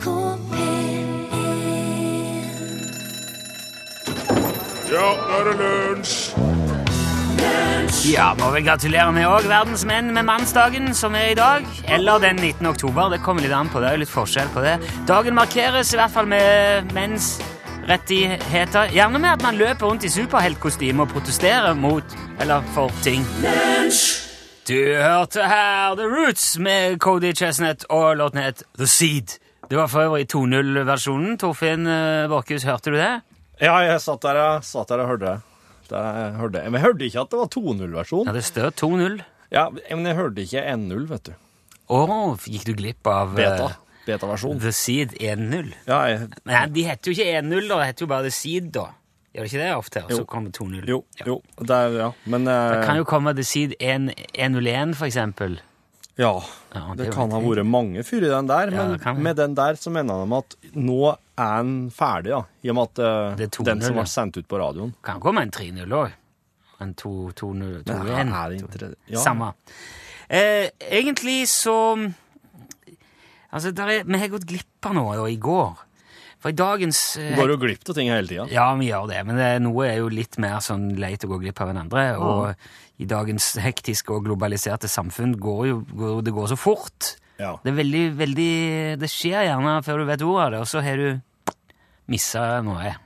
NRK P1 Ja, nå er det lunsj! Ja, må vel gratulere med òg, verdensmenn med mannsdagen, som er i dag. Eller den 19. oktober. Det kommer litt an på. Det er jo litt forskjell på det. Dagen markeres i hvert fall med menns rettigheter. Gjerne med at man løper rundt i superheltkostyme og protesterer mot eller for ting. Du hørte her The Roots med Cody Chestnut, og låten het The Seed. Det var for øvrig 2.0-versjonen. Torfinn eh, Borchhus, hørte du det? Ja, jeg satt der, jeg satt der og hørte det. jeg hørte. Men jeg hørte ikke at det var 2.0-versjon. Ja, det står 2.0. Ja, men jeg hørte ikke 1.0, vet du. Å, gikk du glipp av eh, Beta. Beta-versjon. The Seed 1.0? Ja, jeg, Nei, de heter jo ikke 1.0, da. De heter jo bare The Seed, da. Gjør det ikke det ofte? Og så kommer 2.0. jo, Ja. jo. Der, ja. Men uh... Det kan jo komme The Seed 1 101, for eksempel. Ja. Ja, det Det kan ha vært mange fyr i den der, men med den der så mener de at nå er den ferdig, ja. I og med at uh, Det 2.0, den som ble sendt ut på radioen Kan komme en 3-0 òg. En 2.0 Men 2.1. er det ikke det? Ja. Samme. Eh, egentlig så Altså, er, vi har gått glipp av noe i går. For i dagens eh, Går du glipp av ting hele tida. Ja, vi gjør det, men det, noe er jo litt mer sånn leit å gå glipp av enn andre. Og i dagens hektiske og globaliserte samfunn går jo går, det går så fort. Ja. Det er veldig, veldig Det skjer gjerne før du vet ordet av det, og så har du missa noe.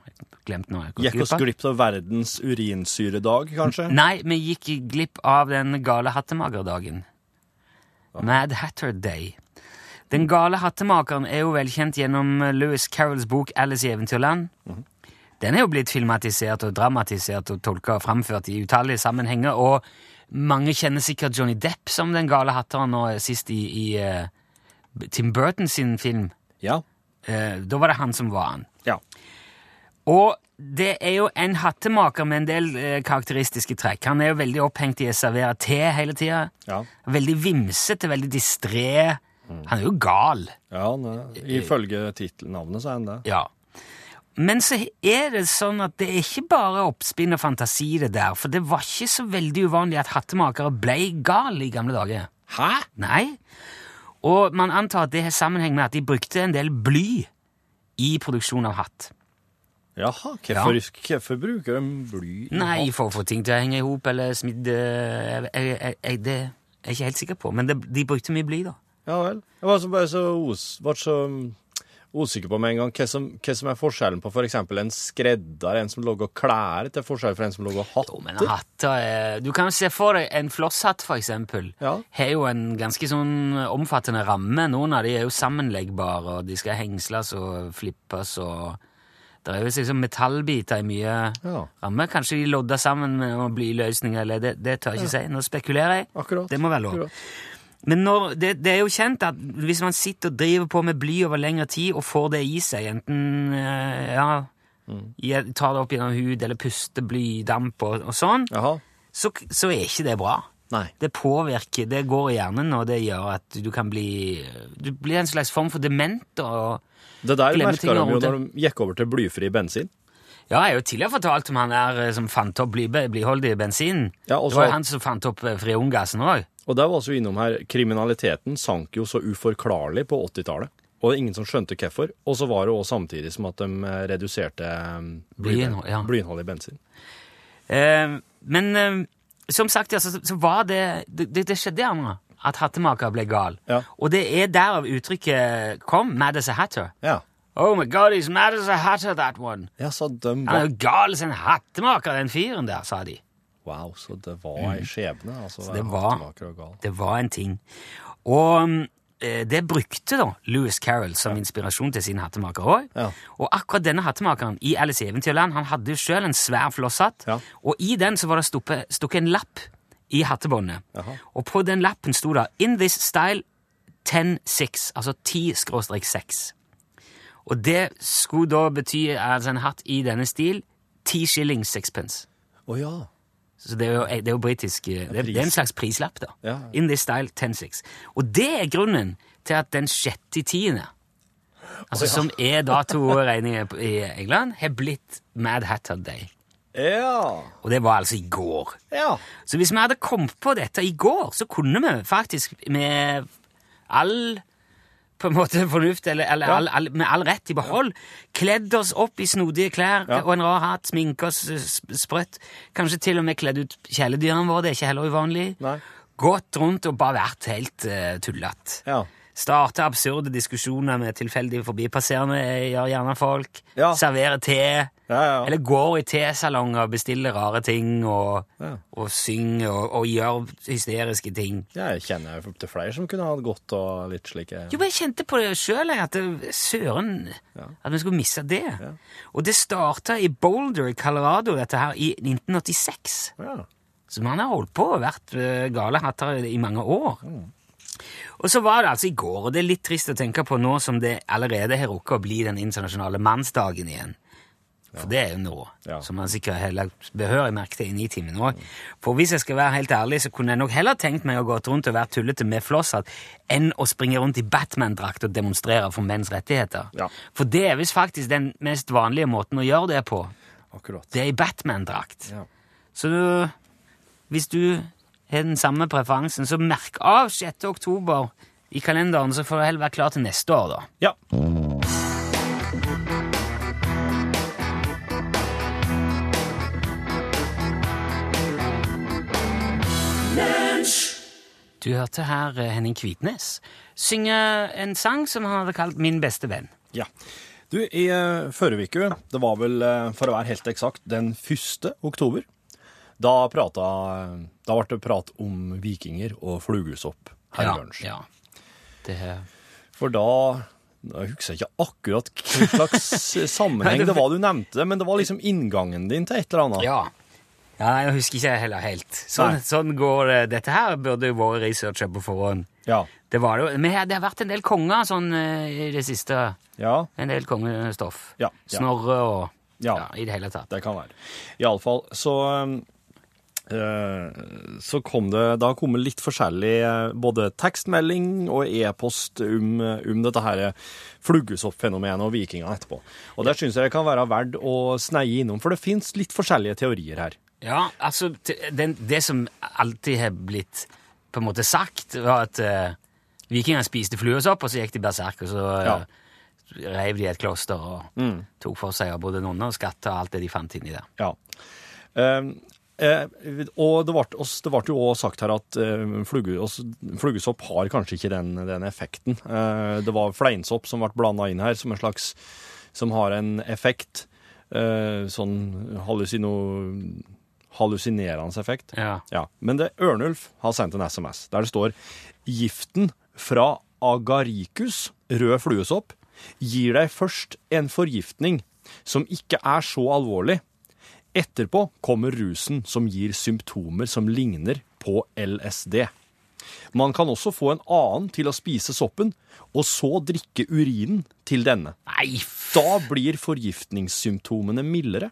Glemt noe. Gikk oss glipp av verdens urinsyredag, kanskje? Nei, vi gikk glipp av den gale hattemagerdagen. Mad Hatter Day. Den gale hattemakeren er jo velkjent gjennom Lewis Carrolls bok Alice i Eventyrland. Den er jo blitt filmatisert og dramatisert og tolka og framført i utallige sammenhenger, og mange kjenner sikkert Johnny Depp som den gale hatteren nå sist i, i uh, Tim Burton sin film. Ja. Uh, da var det han som var han. ja. Og det er jo en hattemaker med en del eh, karakteristiske trekk. Han er jo veldig opphengt i å servere te hele tida. Ja. Veldig vimsete, veldig distré. Han er jo gal. ja ne, ifølge tittelnavnet så er han det. Ja. Men så er det sånn at det er ikke bare oppspinn og fantasi, det der. For det var ikke så veldig uvanlig at hattemakere ble gal i gamle dager. Hæ? Nei. Og man antar at det har sammenheng med at de brukte en del bly i produksjon av hatt. Jaha, hvorfor, hvorfor bruker de bly? i Nei, hatt? for å få ting til å henge i hop eller smidd eh, jeg, jeg, jeg, jeg, Det er jeg ikke helt sikker på, men det, de brukte mye bly, da. Ja vel. Jeg var så bare så, os, var så usikker på med en gang hva som, hva som er forskjellen på for eksempel en skredder, en som lager klær, til forskjell fra en som lager hatter. Jo, men hatter er Du kan jo se for deg en flosshatt, for eksempel. Ja. Har jo en ganske sånn omfattende ramme. Noen av de er jo sammenleggbare, og de skal hengsles og flippes og Det er jo liksom metallbiter i mye Ja. ramme. Kanskje de lodder sammen med blyløsninger, eller det, det tør jeg ikke si. Nå spekulerer jeg. Akkurat. Det må være lov. Akkurat. Men når, det, det er jo kjent at hvis man sitter og driver på med bly over lengre tid og får det i seg, enten eh, ja, mm. tar det opp gjennom hud eller puster blydamp og, og sånn, så, så er ikke det bra. Nei. Det påvirker, det går i hjernen, og det gjør at du kan bli Du blir en slags form for dement. og... Det der merka de jo når de gikk over til blyfri bensin. Ja, jeg har jo tidligere fortalt om han der eh, som fant opp bly, blyholdig bensin. Ja, det var jo han som fant opp eh, freongassen òg. Og der var vi innom her, kriminaliteten sank jo så uforklarlig på 80-tallet. Og det er ingen som skjønte hvorfor. Og så var det også samtidig som at de eh, reduserte blyinnholdet ja. i bensin. Eh, men eh, som sagt, ja, så, så var det Det, det, det skjedde gjerne at hattemaker ble gal. Ja. Og det er derav uttrykket kom, mad as a hatter. Ja. Oh my god, he's mad as a hatter, that one. Ja, så døm Han er jo gal som en hattemaker, den fyren der, sa de. Wow, så det var ei skjebne. Altså, så det var-. Det var en ting. Og eh, det brukte da Lewis Carroll som inspirasjon til sin hattemaker òg. Ja. Og akkurat denne hattemakeren i Alice i Eventyrland han hadde jo sjøl en svær flosshatt, Ja. og i den så var det stukket en lapp i hattebåndet. Og på den lappen sto det 'In this style 10-6', altså 10-6. Og det skulle da bety altså en hatt i denne stil 10 shillings sixpence. Å ja. Så det er jo, det er jo britisk eh, det, det er en slags prislapp, da. Ja. In this style 10-6. Og det er grunnen til at den sjette tiende, altså som er datoregningen i England, har blitt Mad Hatter Day. Ja. Og det var altså i går. Ja. Så hvis vi hadde kommet på dette i går, så kunne vi faktisk med all på en måte fornuft, eller, eller Ja. all, all, med all rett i behold. Kledd oss opp i snodige klær Ja. og en rar hatt, sminke oss eh, sprøtt. Kanskje til og med kledd ut kjæledyrene våre, det er ikke heller uvanlig. Nei. Gått rundt og bare vært helt uh, tullete. Ja. Starte absurde diskusjoner med tilfeldige forbipasserende, eh, gjør gjerne folk. Servere te. Ja, ja. Eller går i T-salonger og bestiller rare ting og, og synger og, og gjør hysteriske ting. Ja, Jeg kjenner jo til flere som kunne hatt godt og litt slike Jo, men jeg kjente på det sjøl, at det, søren At vi skulle miste det. Og det starta i Boulder i Colorado, dette her, i 1986. Ja. Så man har holdt på og vært eh, gale hatter i mange år. Og så var det altså i går, og det er litt trist å tenke på nå som det allerede har rukket å bli den internasjonale mannsdagen igjen. For det er jo nå, Ja. som man sikkert heller behørig merke til i Nitimen òg. For hvis jeg skal være helt ærlig, så kunne jeg nok heller tenkt meg å gått rundt og være tullete med flosshatt enn å springe rundt i Batman-drakt og demonstrere for menns rettigheter. Ja. For det er visst faktisk den mest vanlige måten å gjøre det på. Akkurat. Det er i Batman-drakt. Ja. Så du, hvis du har den samme preferansen, så merk av 6. oktober i kalenderen, så får du heller være klar til neste år, da. ja. Du hørte her eh, Henning Kvitnes synge en sang som han hadde kalt Min beste venn. Ja. Du, i uh, forrige uke, det var vel, eh, for å være helt eksakt, den 1. oktober, da prata Da ble det prat om vikinger og flugesopp her i lunsj. ja. Det, For da Jeg husker ikke akkurat hva slags sammenheng det var du nevnte, men det var liksom inngangen din til et eller annet. ja. Ja. Jeg husker ikke heller helt. Sånn, sånn går det. Dette her burde jo vært researcha på forhånd. Ja. Det var det jo. Men det har vært en del konger sånn eh, i det siste. Ja, En del kongestoff. Ja, ja. Snorre og Ja. I det hele tatt. det kan være. Iallfall så eh, så kom det Da kom det litt forskjellig eh, både tekstmelding og e-post om, om dette her fluggesoppfenomenet og vikingene etterpå. Og der syns jeg det kan være verdt å sneie innom, for det fins litt forskjellige teorier her. Ja, altså, den, det som alltid har blitt på en måte sagt, var at uh, vikingene spiste fluesopp, og så gikk de berserk, og så uh, Ja. reiv de et kloster og tok for seg av både nonner og skatter og alt det de fant inni der. Ja. Um, eh, og det ble, jo også sagt her at eh, flugesopp har kanskje ikke den, den effekten. Eh, det var fleinsopp som ble blanda inn her, som en slags Som har en effekt. eh, sånn hallusino, hallusinerende effekt. Ja. Ja, Men det, Ørnulf har sendt en SMS der det står Giften fra agaricus, rød fluesopp, gir deg først en forgiftning som ikke er så alvorlig. Etterpå kommer rusen som gir symptomer som ligner på LSD. Man kan også få en annen til å spise soppen, og så drikke urinen til denne. Nei. Da blir forgiftningssymptomene mildere,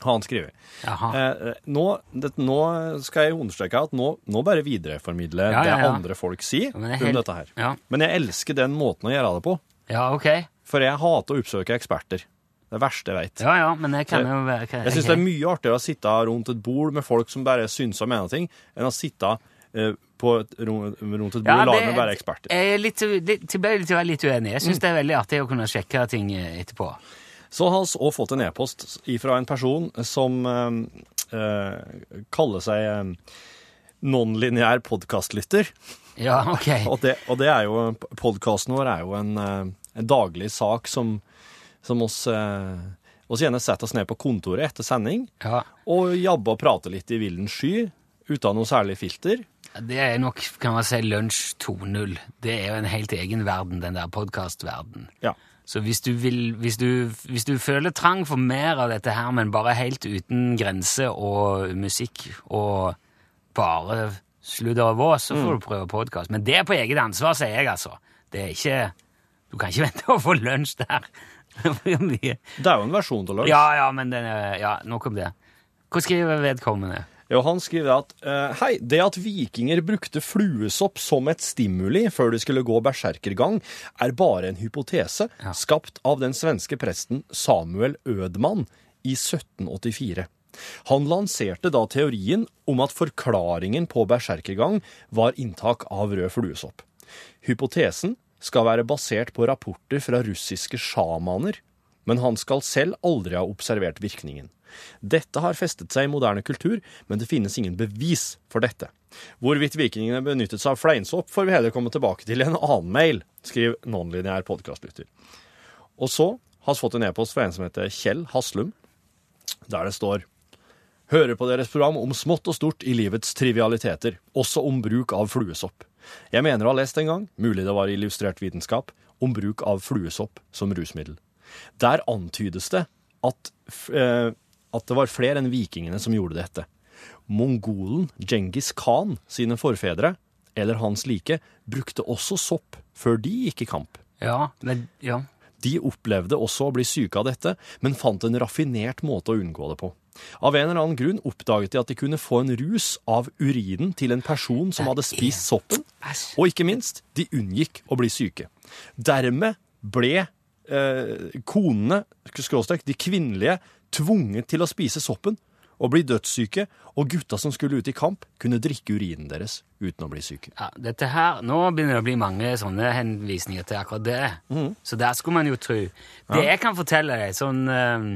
har han skrevet. Eh, nå, det, nå skal jeg understreke at nå, nå bare videreformidler Ja, ja, ja. det andre folk sier det om dette her. Men jeg elsker den måten å gjøre det på, Ja, ok. for jeg hater å oppsøke eksperter. Det verste jeg vet. Ja, ja, men kan jo være Jeg syns det er mye artigere å sitte rundt et bord med folk som bare syns og mener ting, enn å sitte eh, på et, rundt et bord ja, lag med bare eksperter. Jeg er litt, litt, til å være litt uenig. Jeg Mm. det er veldig artig å kunne sjekke ting eh, etterpå. Så har vi også fått en e-post fra en person som eh, eh, kaller seg eh, non-lineær podkastlytter. Ja, ok. Og det, og det er jo Podkasten vår er jo en, eh, en daglig sak som, som oss, eh, oss gjerne setter oss ned på kontoret etter sending Ja. og jabber og prater litt i villen sky uten noe særlig filter. Det er nok, kan man si, lunsj 2.0. Det er jo en helt egen verden, den der podkastverdenen. Ja. Så hvis du, vil, hvis, du, hvis du føler trang for mer av dette her, men bare helt uten grense og musikk og bare sludder og vås, så Mm. får du prøve podkast. Men det er på eget ansvar, sier jeg, altså. Det er ikke Du kan ikke vente å få lunsj der. Det er jo en versjon til lunsj. Ja, ja, men den er, ja, nok om det. Hva skriver vedkommende? Jo, han skriver at eh, hei, det at vikinger brukte fluesopp som et stimuli før de skulle gå berserkergang, er bare en hypotese Ja. skapt av den svenske presten Samuel Ødmann i 1784. Han lanserte da teorien om at forklaringen på berserkergang var inntak av rød fluesopp. Hypotesen skal være basert på rapporter fra russiske sjamaner, men han skal selv aldri ha observert virkningen. Dette har festet seg i moderne kultur, men det finnes ingen bevis for dette. Hvorvidt vikingene benyttet seg av fleinsopp, får vi heller komme tilbake til i en annen mail, skriver nonlinjær podkastlytter. Og så har vi fått en e-post fra en som heter Kjell Haslum, der det står Hører på deres program om smått og stort i livets trivialiteter, også om bruk av fluesopp. Jeg mener å ha lest en gang, mulig det var illustrert vitenskap, om bruk av fluesopp som rusmiddel. Der antydes det at, eh, at det var flere enn vikingene som gjorde dette. Mongolen Djengis Khan sine forfedre, eller hans like, brukte også sopp før de gikk i kamp. Ja, men, ja. De opplevde også å bli syke av dette, men fant en raffinert måte å unngå det på. Av en eller annen grunn oppdaget de at de kunne få en rus av urinen til en person som hadde spist soppen, og ikke minst, de unngikk å bli syke. Dermed ble eh, konene, skråstrek, de kvinnelige, tvunget til å spise soppen og bli dødssyke, og gutta som skulle ut i kamp, kunne drikke urinen deres uten å bli syke. Ja, dette her, Nå begynner det å bli mange sånne henvisninger til akkurat det. Mm. Så der skulle man jo tro. Det jeg kan fortelle deg, sånn eh,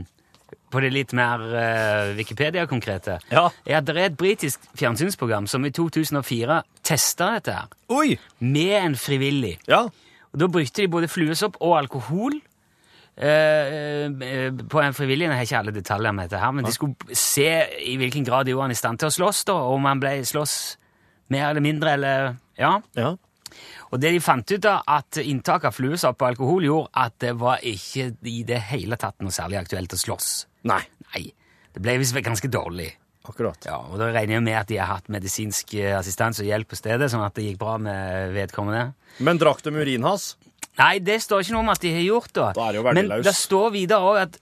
på det litt mer uh, Wikipedia-konkrete, Ja. er at det er et britisk fjernsynsprogram som i 2004 testa dette her, Oi! med en frivillig. Ja. Og Da brukte de både fluesopp og alkohol. eh, eh, på en frivillig, Jeg har ikke alle detaljer med dette, her, men de skulle se i hvilken grad de var i stand til å slåss, da, om han ble slåss mer eller mindre, eller Ja. ja. Og det de fant ut da, at inntak av fluesopp og alkohol gjorde at det var ikke i det hele tatt noe særlig aktuelt å slåss. Nei. Nei. Det ble visst ganske dårlig. Akkurat. Ja, og da regner jeg med at de har hatt medisinsk eh, assistanse og hjelp på stedet, sånn at det gikk bra med vedkommende. Men drakk de urinen hans? Nei, det står ikke noe om at de har gjort det. Da er det jo Men det står videre også at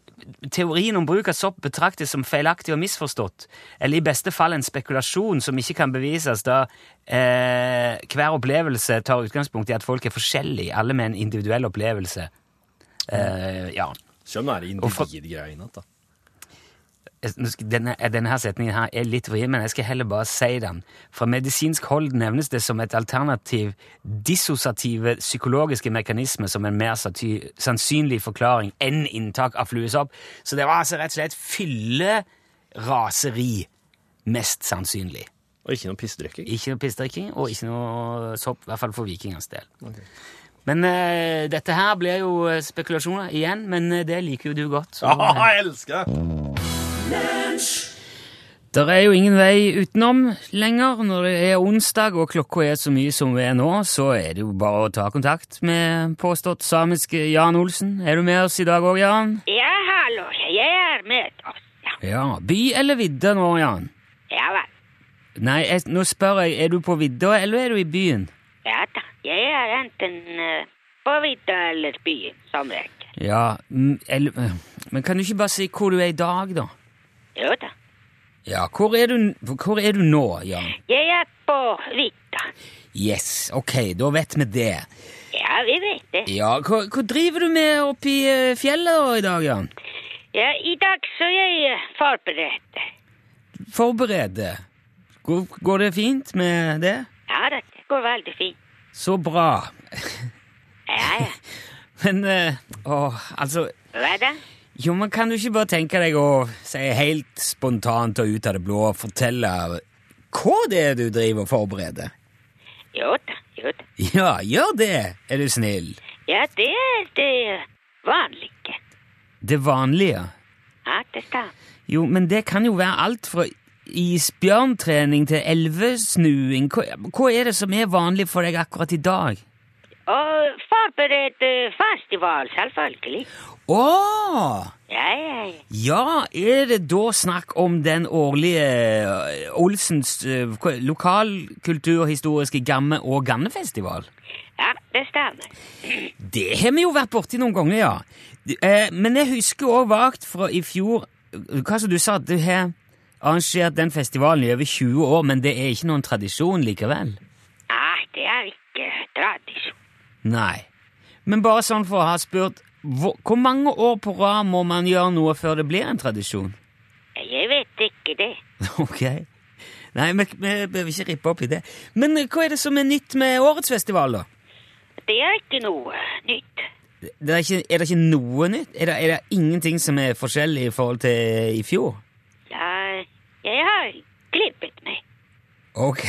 teorien om bruk av sopp betraktes som feilaktig og misforstått, eller i beste fall en spekulasjon som ikke kan bevises, da eh, hver opplevelse tar utgangspunkt i at folk er forskjellige, alle med en individuell opplevelse. Eh, ja. er Og for- individgreiene. da. Jeg- nå skal- Denne, denne her setningen her er litt vrien, men jeg skal heller bare si den. Fra medisinsk hold nevnes det som et alternativ dissosiative psykologiske mekanismer som en mer sannsynlig forklaring enn inntak av fluesopp. Så det var altså rett og slett fylleraseri, mest sannsynlig. Og ikke noe pissdrikking. Ikke noe pissdrikking, og ikke noe sopp, i hvert fall for vikingens del. Men uh, dette her blir jo eh, spekulasjoner igjen, men eh, det liker jo du godt. så- Ja, jeg elsker det! Der er jo ingen vei utenom lenger. Når det er onsdag og klokka er så mye som vi er nå, så er det jo bare å ta kontakt med påstått samiske Jan Olsen. Er du med oss i dag òg, Jan? Ja, hallo, jeg er med oss. Ja, Ja. By eller vidde nå, Jan? ja vel. Nei, jeg, nå spør jeg, er du på vidda, eller er du i byen? Ja da, jeg er enten eh, på vidda eller byen, som regel. Ja, eller, men kan du ikke bare si hvor du er i dag, da? Jo da, Ja, hvor er du, hvor er du nå, Jan? jeg er på Vita. Yes, ok, da vet vi det. Ja, vi vet det. Ja, hva, hva driver du med oppe i eh, fjellet i dag, Jan? Ja, i dag så jeg forbereder. Forbereder? Går, går det fint med det? Ja da, det går veldig fint. Så bra. Ja, ja. Men Å, altså Hva da? Jo, men kan du ikke bare tenke deg å si helt spontant og ut av det blå og fortelle hva det er du driver og forbereder? Jo da, jo da. Ja, gjør det, er du snill. Ja, det er det vanlige. Det vanlige. Ja, det stemmer. Jo, men det kan jo være alt fra isbjørntrening til elvesnuing. Hva, hva er det som er vanlig for deg akkurat i dag? Å forberede festival, selvfølgelig. Åh! Ja, ja, ja. Ja, er det da snakk om den årlige eh, Olsens eh, lokalkulturhistoriske Gamme- og Gannefestival? Ja, det stemmer. Det har vi jo vært borti noen ganger, ja. Eh, men jeg husker òg vagt fra i fjor Hva som du sa, du har arrangert den festivalen i over 20 år, men det er ikke noen tradisjon likevel? Nei, det er ikke tradisjon. Nei. Men bare sånn for å ha spurt hvor, mange år på rad må man gjøre noe før det blir en tradisjon? Jeg vet ikke det. Ok. Nei, vi, vi behøver ikke rippe opp i det. Men eh, hva er det som er nytt med årets festival, da? det er ikke noe nytt. Det er, ikke, er det ikke noe nytt? Er det, er det ingenting som er forskjellig i forhold til i fjor? Ja, jeg har klippet meg. Ok,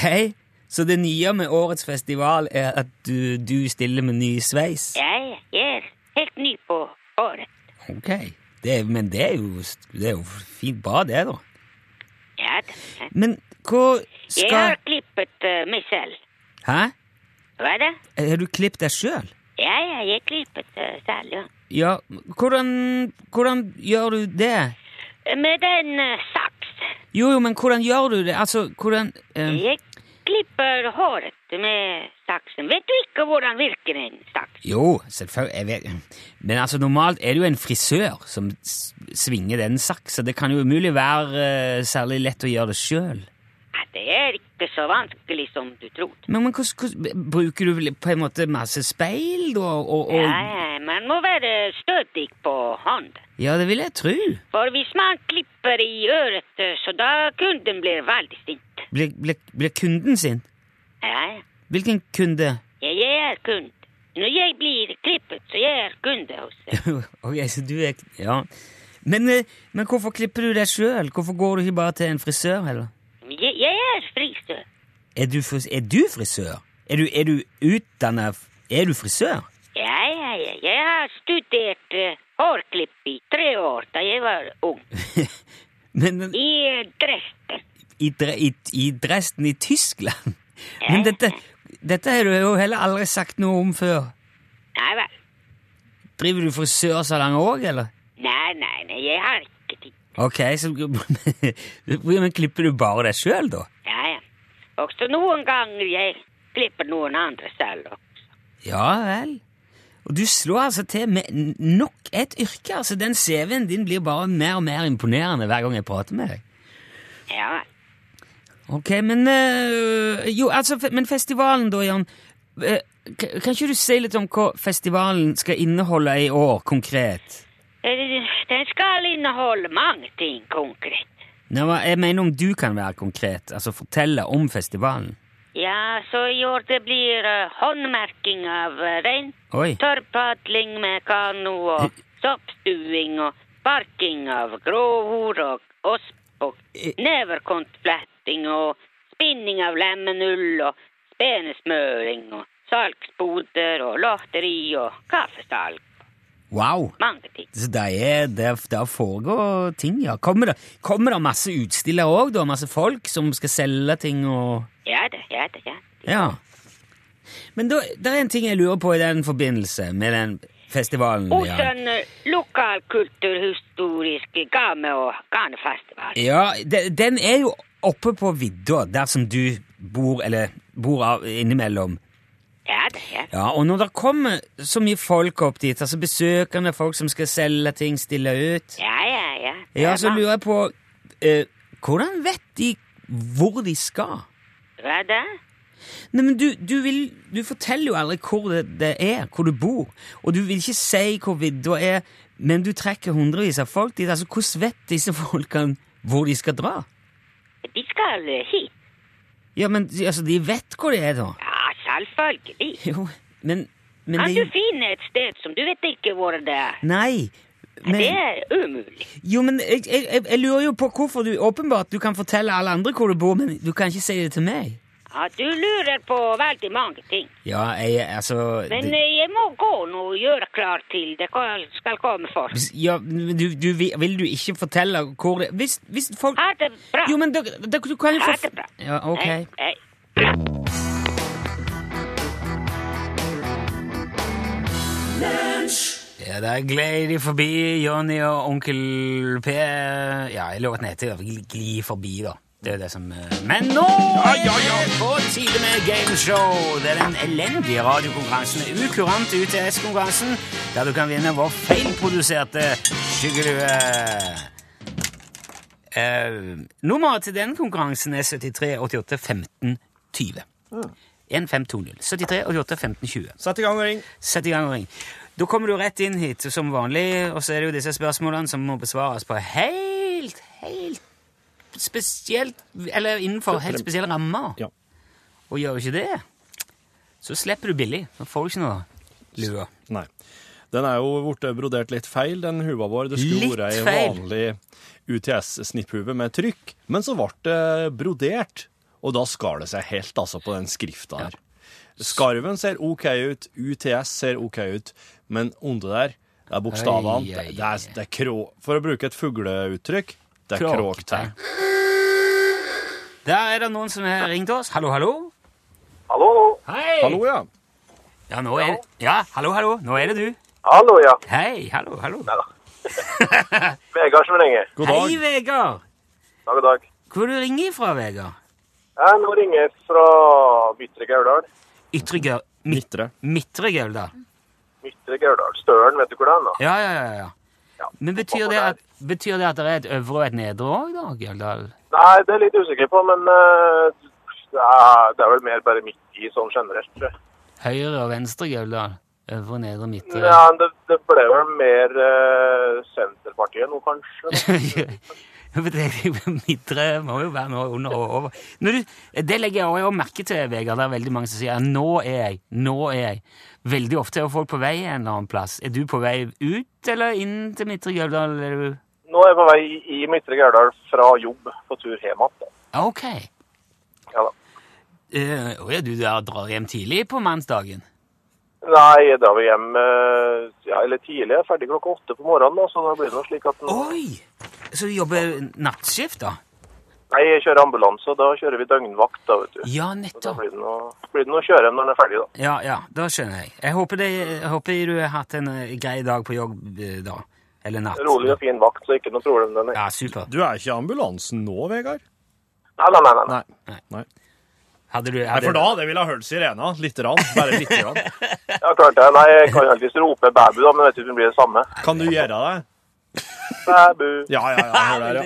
så det nye med årets festival er at du, du stiller med ny sveis? Ja, jeg helt ny på året. Ok, det er, men det er, jo, det er jo fint bra det da. Ja, da. ja. Men hva skal Jeg har klippet uh, meg selv. Hæ? Hva er det? Har du klippet deg selv? Ja, ja, jeg klippet uh, selv, ja. Ja, hvordan, hvordan gjør du det? Med en uh, saks. Jo, jo, men hvordan gjør du det? Altså, hvordan... eh, Jeg klipper håret med saksen. Vet du ikke hvordan virker en saks? Jo, selvfølgelig. Men altså, normalt er det jo en frisør som svinger den saksen. Det kan jo umulig være eh, særlig lett å gjøre det sjøl. Det er ikke så vanskelig som du trodde. Men, men hos, hos, bruker du på en måte masse speil, da? Og, og, Ja, man må være stødig på hånden. ja, det vil jeg tro. For hvis man klipper i øret, så da kunden blir veldig sint. Blir, blir, blir kunden sint? Ja, ja. Hvilken kunde? Jeg er kunde. Når jeg blir klippet, så jeg er kunde hos deg. ok, så du er Ja. Men, eh, men hvorfor klipper du deg sjøl? Hvorfor går du ikke bare til en frisør, heller? Jeg, jeg er frisør. Er du, fris er du frisør? Er du, er du utdanna Er du frisør? Ja, ja, ja. Jeg har studert uh, hårklipp i tre år da jeg var ung. Men I uh, Dresden. i, i, i Dresden i Tyskland? Men dette, dette har du jo heller aldri sagt noe om før. Nei vel. Driver du frisørsalong òg, eller? Nei, nei, nei, jeg har ikke tid. Ok, så Men klipper du bare deg sjøl, da? Ja, ja. Også noen ganger jeg klipper noen andre selv. også. Ja vel. Og du slår altså til med nok et yrke. altså Den CV-en din blir bare mer og mer imponerende hver gang jeg prater med deg. Ja vel. Ok, men øh, Jo, altså, men festivalen, da, Jan. øh, kan ikke du si litt om hva festivalen skal inneholde i år, konkret? Eh, Den skal inneholde mange ting konkret. Nei, jeg mener om du kan være konkret, altså fortelle om festivalen. Ja, så i år det blir uh, håndmerking av rein, tørrpadling med kano og soppstuing og sparking av gråhor og osp og Eh. Neverkontfletting og spinning av lemenull og spenesmøring og salgsboder og lotteri og kaffesalg. Wow! Mange ting. Så det er, det, det foregår ting, ja. Kommer det, kommer det masse utstillere òg, da? Masse folk som skal selge ting og Ja da, ja da, ja. Ja. Men da, det er en ting jeg lurer på i den forbindelse med den festivalen. Hos den en eh, lokalkulturhistorisk game- og garnfestival. Ja, de, den er jo oppe på vidda, der som du bor, eller bor av, innimellom. Ja det er. Ja, Og når det kommer så mye folk opp dit, altså besøkende folk som skal selge ting, stille ut Ja, ja, ja. Ja, så lurer jeg på eh, Hvordan vet de hvor de skal? Hva da? Nei, men du, du, vil, du forteller jo aldri hvor det, det er, hvor du bor. Og du vil ikke si hvor vidda er, men du trekker hundrevis av folk dit. Altså, Hvordan vet disse folkene hvor de skal dra? De skal eh, hit. Ja, men altså, de vet hvor de er, da. Ja, selvfølgelig. Jo, men, men Kan det du finne et sted som du vet ikke hvor det er? Nei. Men, Det er umulig. jo, men jeg, jeg- jeg lurer jo på hvorfor du Åpenbart du kan fortelle alle andre hvor du bor, men du kan ikke si det til meg. Ja, du lurer på veldig mange ting. Ja, jeg altså Men det, jeg må gå nå og gjøre klar til det skal- komme folk. Ja, du, du, vil du ikke fortelle hvor det Hvis, hvis folk Ha det bra. Jo, men da, du kan jo Ha få det bra. Ja, ok. Hei, hei. Ja, der gled de forbi Jonny og onkel P. Ja, låten heter Gli gli forbi, da. Det er det som eh, Men nå er det på tide med gameshow! Det er den elendige radiokonkurransen, Ukurant UTS-konkurransen, der du kan vinne vår feilproduserte skyggelue. Uh, nummeret til den konkurransen er 73 88 15 20. 1520. 73 88 15 20. Sett i gang og ring. Sett i gang og ring. Da kommer du rett inn hit som vanlig, og så er det jo disse spørsmålene som må besvares på helt, helt spesielt Eller innenfor helt spesielle rammer. Ja. Og gjør du ikke det, så slipper du billig. Da får du ikke noe lue. Nei. Den er jo blitt brodert litt feil, den huva vår. Det skulle vært ei vanlig UTS-snipphue med trykk, men så ble det brodert, og da skar det seg helt altså på den skrifta her. Skarven ser OK ut, UTS ser OK ut, men under der, det er bokstavene. Det, er, det er krå... For å bruke et fugleuttrykk, det Kråkete. kråktegn. Der er det noen som har ringt oss. Hallo, hallo. Hallo? Hei! Hallo, ja. Ja, nå er Ja, hallo, hallo. Nå er det du. Hallo, ja. Hei, hallo, hallo. Vegard som ringer. God Hei. Vegard. Dag og dag. Hvor du ringer fra, Vegard? Jeg nå ringer jeg fra Midtre Gauldal. Ytre Gaul... Midt, Midtre. Midtre Gauldal? Midtre Gauldal. Støren, vet du hvor det er? da? Ja, ja, ja. ja. Ja. Men betyr det, at, betyr det at det er et øvre og et nedre òg, da? Gjeldal? Nei, det er litt usikker på, men uh, det, er, vel mer bare midt i sånn generelt. tror jeg. Høyre og venstre Gjeldal? Øvre, nedre, midtre? Ja, det, det ble vel mer uh, Senterpartiet nå, kanskje. Midtre må jo være noe under og over. Du, det legger jeg også merke til, Vegard. Det er veldig mange som sier 'nå er jeg', 'nå er jeg'. Veldig ofte er folk på vei en eller annen plass. Er du på vei ut eller inn til Midtre Gauldal? Er Nå er jeg på vei i, Midtre Gauldal fra jobb på tur hjem igjen. Ok. Ja da. Uh, ja, du der drar hjem tidlig på mannsdagen? Nei, jeg drar vi hjem eh, ja, eller tidlig. Jeg er ferdig klokka åtte på morgenen, da, så da blir det noe slik at Oi! Så du jobber nattskift, da? Nei, jeg kjører ambulanse, og da kjører vi døgnvakt, da, vet du. Ja, Så da nettopp. blir det noe, blir det noe å kjøre når den er ferdig, da. Ja, ja, da skjønner jeg. Jeg håper, det, jeg håper du har hatt en eh, grei dag på jobb da. Eller natt. Rolig og fin vakt, så ikke noe problem Denne. Ja, super. Du er ikke i ambulansen nå, Vegard? Nei, nei, nei. nei. Nei. Nei. Hadde du Nei, for da det ville ha hørt sirena. Lite grann. Bare lite grann. Ja, klart det. Nei, jeg kan alltids rope babu, da, men vet ikke om det blir det samme. Kan du gjøre det? Babu. Ja, ja, ja. Hør der, ja.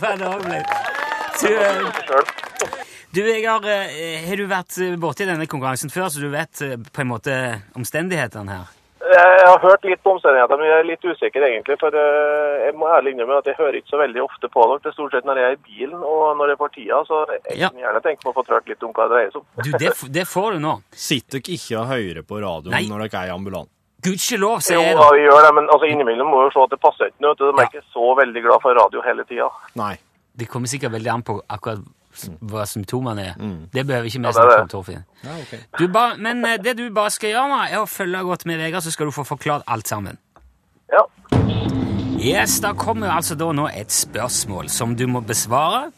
Hør der, ja. Du, eh, du Vegard, eh, har du vært borti denne konkurransen før, så du vet eh, på en måte omstendighetene her? Jeg har hørt litt på omstendighetene, men jeg er litt usikker egentlig. For eh, jeg må ærlig innrømme at jeg hører ikke så veldig ofte på dere. Det er stort sett når jeg er i bilen og når jeg får tida, så jeg Ja. kunne gjerne tenke meg å få hørt litt om hva det dreier seg om. Du, det, det får du nå. Sitter dere ikke og hører på radioen Nei. når dere er i ambulansen? Gudskjelov, sier jeg Jo, da. vi gjør det, men altså, innimellom må vi jo se at det passer ikke. De er Ja. ikke så veldig glad for radio hele tida. Nei. Det kommer sikkert veldig an på akkurat hva symptomene er. Det behøver ikke vi snakke om, Torfinn. Ja, ok. Ba, men eh, det du bare skal gjøre nå, er å følge godt med Vegard, så skal du få forklart alt sammen. Ja. Yes, Da kommer altså da nå et spørsmål som du må besvare.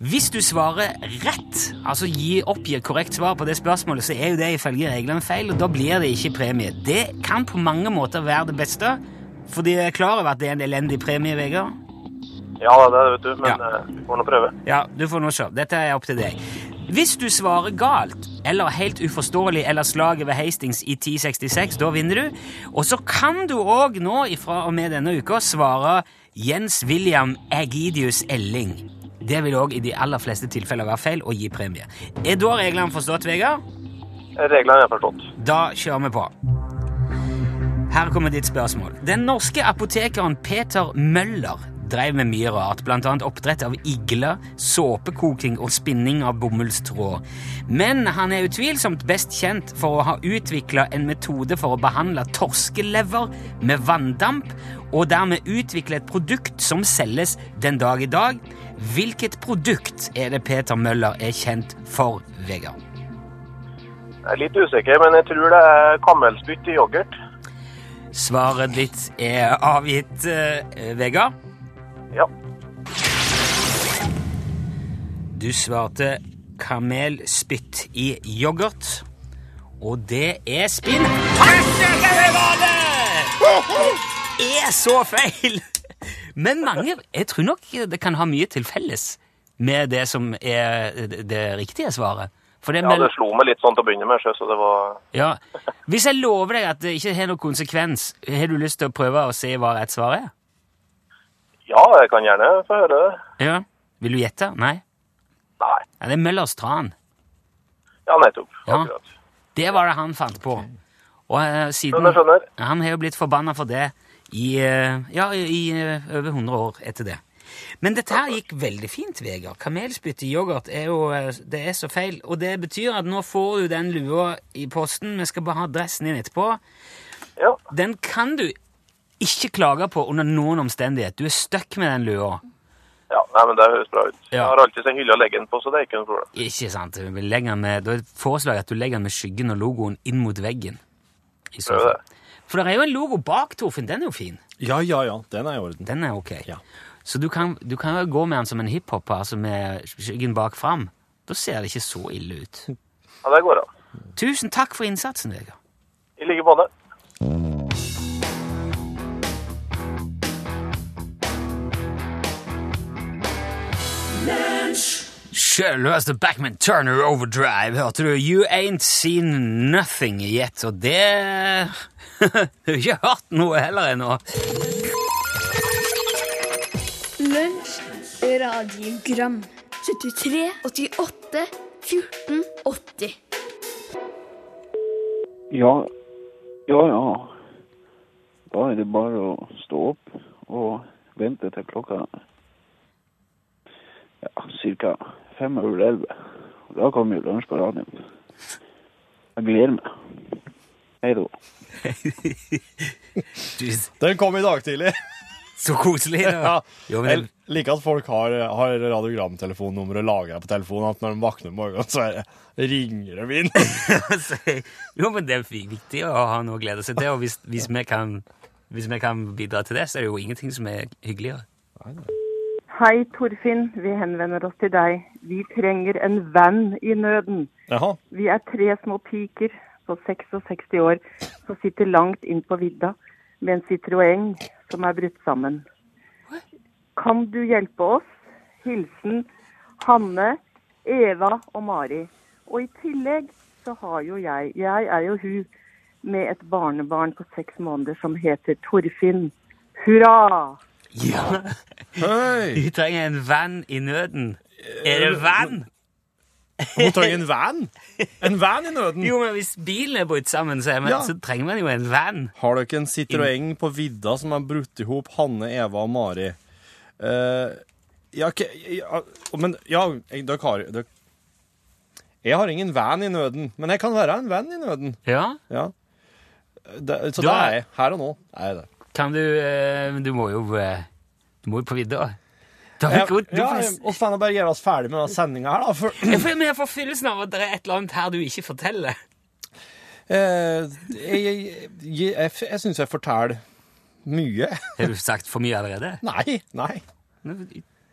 Hvis du svarer rett, altså gi oppgir korrekt svar på det spørsmålet, så er jo det ifølge reglene feil, og da blir det ikke premie. Det kan på mange måter være det beste, fordi jeg er klar over at det er en elendig premie, Vegard. Ja, det vet du. Men Ja. eh, vi får nå prøve. Ja, du får nå se. Dette er opp til deg. Hvis du svarer galt, eller helt uforståelig, eller slaget ved Hastings i 1066, da vinner du. Og så kan du òg nå, ifra og med denne uka, svare Jens William Agidius Elling. Det vil òg i de aller fleste tilfeller være feil og gi premie. Er da reglene forstått, Vegard? Reglene er forstått. Da kjører vi på. Her kommer ditt spørsmål. Den norske apotekeren Peter Møller drev med mye rart, annet oppdrett av igler, såpekoking og spinning av bomullstråd. Men han er utvilsomt best kjent for å ha utvikla en metode for å behandle torskelever med vanndamp, og dermed utvikle et produkt som selges den dag i dag. Hvilket produkt er det Peter Møller er kjent for, Vegard? Jeg er litt usikker, men jeg tror det er kammelspytt i yoghurt. Svaret ditt er avgitt, eh, Vegard. Ja. Du svarte kamelspytt i yoghurt, og det er spinn. Det er så feil! Men mange Jeg tror nok det kan ha mye til felles med det som er det- riktige svaret. Det ja, det slo meg litt sånn til å begynne med, så det var ja. Hvis jeg lover deg at det ikke har noen konsekvens, har du lyst til å prøve å se hva rett svar er? Ja, jeg kan gjerne få høre det. Ja. Vil du gjette? Nei? Nei. Ja, det er Møllers tran. Ja, nettopp. Ja. Akkurat. Det var det han fant på. Og uh, siden Skjønner. Han har jo blitt forbanna for det i, uh, ja, i uh, over 100 år etter det. Men dette her gikk veldig fint, Vegard. Kamelspytt i yoghurt er jo det er så feil. Og det betyr at nå får du den lua i posten. Vi skal bare ha dressen din etterpå. Ja. Den kan du ikke klage på under noen omstendighet. Du er stuck med den lua. ja. Nei, men det høres bra ut. Ja. Jeg har alltid en hylle å legge den på, så det er ikke noe problem. Ikke sant? Vi legger den med, da foreslår jeg at du legger den med skyggen og logoen inn mot veggen. I så fall. det. For det er jo en logo bak, Torfinn. Den er jo fin. Ja, ja, ja. Den er i orden. Den er ok. Ja. Så du kan, du kan jo gå med den som en hiphopper, altså med skyggen bak fram. Da ser det ikke så ille ut. Ja, det går an. Tusen takk for innsatsen, Vegard. I like måte. Sjølveste Backman Turner Overdrive, hørte du? You Ain't Seen Nothing yet, og det Du har ikke hørt noe heller ennå. Lunsj, radiogram 73, 88, 14, 80 Ja, ja, ja. Da er det bare å stå opp og vente til klokka ja, cirka fem over elleve. Da kommer jo lunsj på radioen. Jeg gleder meg. Hei da. Den kom i dag tidlig. Så koselig. Da. Ja. Jo, Jeg liker at folk har, har radiogramtelefonnummeret lagra på telefonen. At når de våkner om morgenen, så er det, ringer de inn. jo, men det er viktig å ha noe å glede seg til, og hvis, hvis, vi kan, hvis vi kan bidra til det, så er det jo ingenting som er hyggeligere. Hei, Torfinn. Vi henvender oss til deg. Vi trenger en venn i nøden. Jaha. Vi er tre små piker på 66 år som sitter langt inn på vidda med en Citroën som er brutt sammen. Kan du hjelpe oss? Hilsen Hanne, Eva og Mari. Og i tillegg så har jo jeg Jeg er jo hun med et barnebarn på seks måneder som heter Torfinn. Hurra! Ja, Hei! vi trenger en venn i nøden. Er det venn? Hun trenger en van. En van i nøden. Jo, men hvis bilen er brutt sammen, så, er man, Ja. så trenger man jo en venn. Har dere en Citroën på vidda som har brutt i hop Hanne, Eva og Mari? Uh, ja, ja, men ja, dere har dere, Jeg har ingen van i nøden, men jeg kan være en venn i nøden. Ja, Ja. Det, så det er- er jeg. Her og nå er jeg det. kan du eh, Du må jo eh, Du må jo på vidda. Ja, vi ja, og får bare gjøre oss ferdig med sendinga her, da. For, Jeg får- men jeg får følelsen av at det er et eller annet her du ikke forteller. eh, jeg jeg, jeg, jeg, jeg syns jeg forteller mye. Har du sagt for mye allerede? Nei, nei.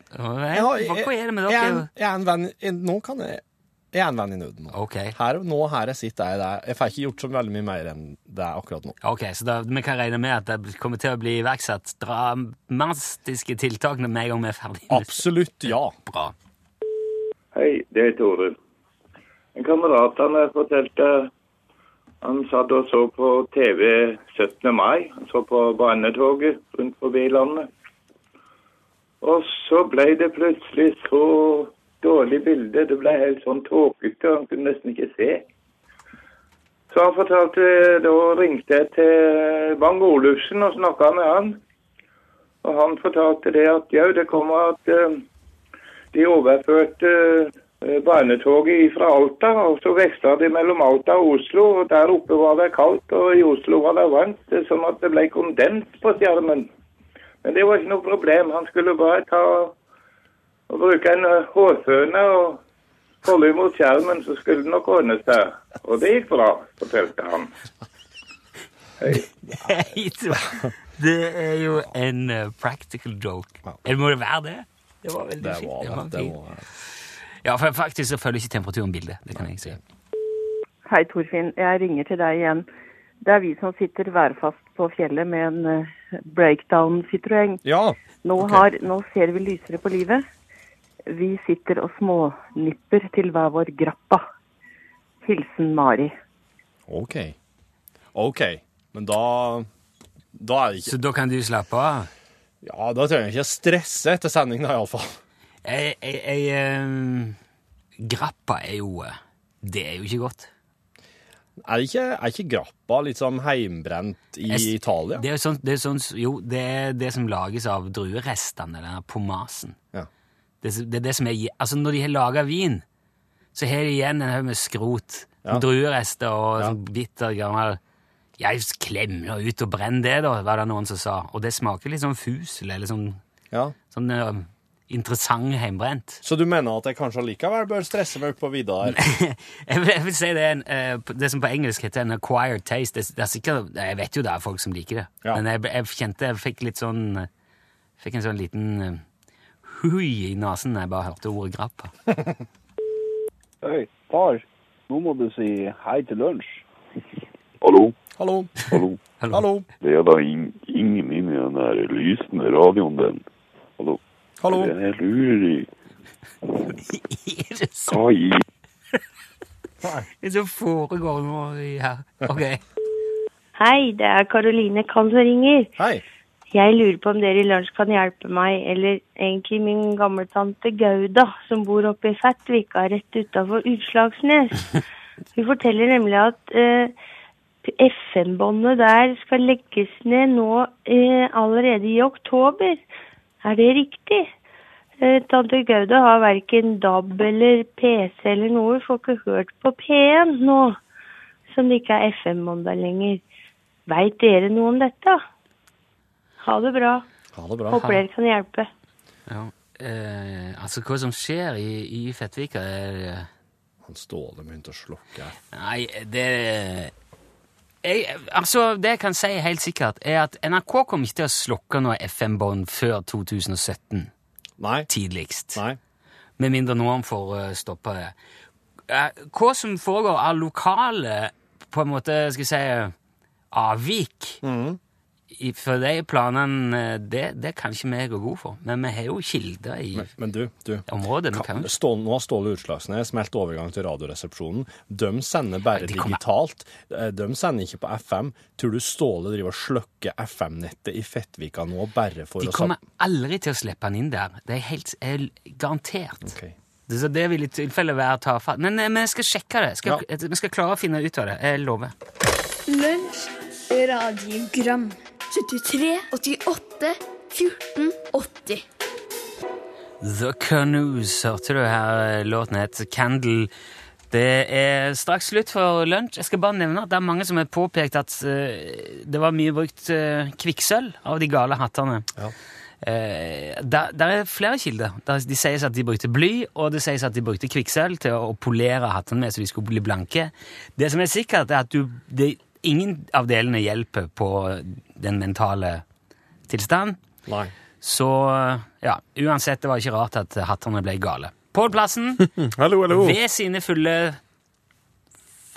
Hva er det med er dere? jeg er en venn Nå kan jeg Jeg er en venn i nøden nå. Ok, Her, nå her jeg sitter, er jeg der. Jeg får ikke gjort så veldig mye mer enn det er akkurat nå. ok, så da, vi kan regne med at det kommer til å bli iverksatt dramatiske tiltak når vi er ferdig. Absolutt ja. Bra. Hei, det er Tore. En kamerat han har fortalte Han satt og så på TV 17. mai. Han så på barnetoget rundt forbi landet. Og så ble det plutselig så dårlig bilde. Det ble helt sånn tåkete, han kunne nesten ikke se. Så han fortalte, da ringte jeg til Bang Olufsen og snakka med han. Og han fortalte det at jau, det kommer at eh, de overførte eh, barnetoget fra Alta, og så veksla de mellom Alta og Oslo. og Der oppe var det kaldt, og i Oslo var det varmt. Er sånn at det ble kondens på skjermen. Men det var ikke noe problem. Han skulle bare ta og bruke en eh, hårføne og holde imot skjermen, så skulle det nok ordne seg. Og det gikk bra, fortalte han. Hei. Det er jo en eh, practical joke. Eller må det være det? Det var veldig Det fint. var Det var det. fint. var- Ja, for faktisk så følger ikke temperaturen bildet. Det kan jeg si. Hei, Torfinn. Jeg ringer til deg igjen. Det er vi som sitter værfast på fjellet med en eh, breakdown Citroën. Ja. Nå, nå ser vi lysere på livet. Vi sitter og smånipper til hver vår grappa. Hilsen Mari. OK. OK. Men da Da er det ikke Så da kan du slappe av. Ja, da trenger jeg ikke stresse etter sending, da, iallfall. Jeg, jeg, jeg, um, grappa er jo eh, Det er jo ikke godt. Er ikke, er ikke grappa litt sånn heimbrent i Jeg- Italia? Det er jo sånn, det er sånn Jo, det er det som lages av druerestene, den pomasen. Ja. Det, det er det som er Altså, når de har laga vin, så har de igjen en haug med skrot. Ja. Druerester og Ja. sånn bitter gammel Jeg klemmer ut og brenner det, da, var det noen som sa. Og det smaker litt sånn fusel, eller sånn, Ja. sånn uh, interessant heimbrent. Så du mener at jeg kanskje allikevel bør stresse meg på vidda her? Jeg vil, jeg vil si det er en, uh, det som på engelsk heter en acquired taste. Det, det er sikkert, jeg vet jo det er folk som liker det, Ja. men jeg, jeg kjente jeg fikk litt sånn eh, Fikk en sånn liten hui i nesen da jeg bare hørte ordet grappa. Hei, far. Nå må du si hei til lunsj. Hallo, Hallo? hallo. Hallo? Det er da in ingen inni den der lysende radioen din. Hallo. Hallo? Den er lurig. lurer Er det så, Hva i det som foregår nå her? Ok. Hei, det er Karoline som ringer. Hei. Jeg lurer på om dere i lunsj kan hjelpe meg, eller egentlig min gammeltante Gauda, som bor oppe i Fettvika rett utafor Utslagsnes. Hun forteller nemlig at eh, FN-båndet der skal legges ned nå eh, allerede i oktober. Er det riktig? Eh, tante Gauda har verken DAB eller PC eller noe, får ikke hørt på P1 nå, som det ikke er FM-bånd lenger. Veit dere noe om dette? Ha det bra. Ha det bra. Håper dere kan hjelpe. Ja. Eh, altså, hva som skjer i, i Fettvika, er eh, Han Ståle begynte å slukke. Nei, det jeg, Altså, det jeg kan si helt sikkert, er at NRK kommer ikke til å slukke noe FM-bånd før 2017. Nei. Tidligst. Nei. Med mindre noen får uh, stoppa det. Eh, hva som foregår av lokale på en måte, skal jeg si, avvik i, for de planene, eh, det, det kan ikke vi gå god for. Men vi har jo kilder i Men, men du, du. området. Kan, kan jo nå har Ståle Utslagsnes meldt overgang til Radioresepsjonen. De sender bare de digitalt. Eh, De sender ikke på FM. Tror du Ståle driver og slukker FM-nettet i Fettvika nå bare for De å kommer aldri til å slippe han inn der. Det er helt er garantert. Okay. Det, så det vil i tilfelle være tafatt. Men eh, vi skal sjekke det. Skal, Vi skal klare å finne ut av det. Jeg lover. Lunsj, radiogram 73, 88, 14, 80 The Canoes, hørte du her låten het Candle. Det er straks slutt for lunsj. Jeg skal bare nevne at det er mange som har påpekt at uh, det var mye brukt uh, kvikksølv av de gale hattene. Ja. Uh, der, der er flere kilder. Der, de sies at de brukte bly, og det sies at de brukte kvikksølv til å, å polere hattene med så de skulle bli blanke. Det som er sikkert, er at du, det, ingen av delene hjelper på den mentale tilstanden. Nei. Så ja, uansett, det var ikke rart at hattene ble gale. Pål Plassen, Hallo, hallo. ved sine fulle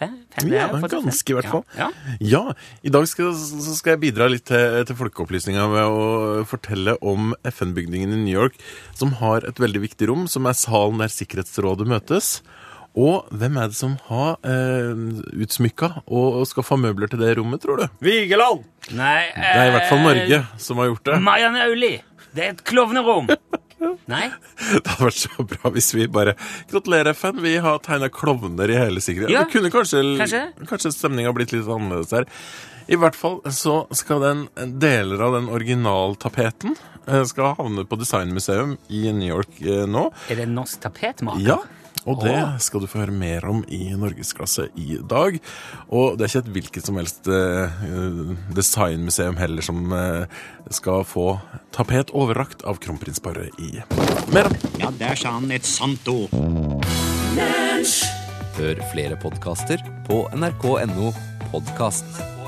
Ja, ganske i hvert fall. Ja, Ja, i dag skal, så skal jeg bidra litt til, til folkeopplysninga ved å fortelle om FN-bygningen i New York, som har et veldig viktig rom, som er salen der Sikkerhetsrådet møtes. Og hvem er det som har eh, utsmykka og skaffa møbler til det rommet, tror du? Vigeland! Nei, Det er i hvert fall Norge som har gjort det. Marianne Auli. Det er et klovnerom. Nei? Det hadde vært så bra hvis vi bare Gratulerer, FN. Vi har tegna klovner i hele Sigrid. Ja, det kunne kanskje, kanskje. kanskje stemninga blitt litt annerledes her. I hvert fall så skal den deler av den originaltapeten eh, skal havne på Designmuseum i New York eh, nå. Er det en norsk tapetmaker? Ja, og det skal du få høre mer om i Norgesklasse i dag. Og det er ikke et hvilket som helst eh, designmuseum heller som eh, skal få tapet overrakt av kronprinsparet i Mer om Ja, der sa han et sant ord. Hør flere podkaster på nrk.no podkast.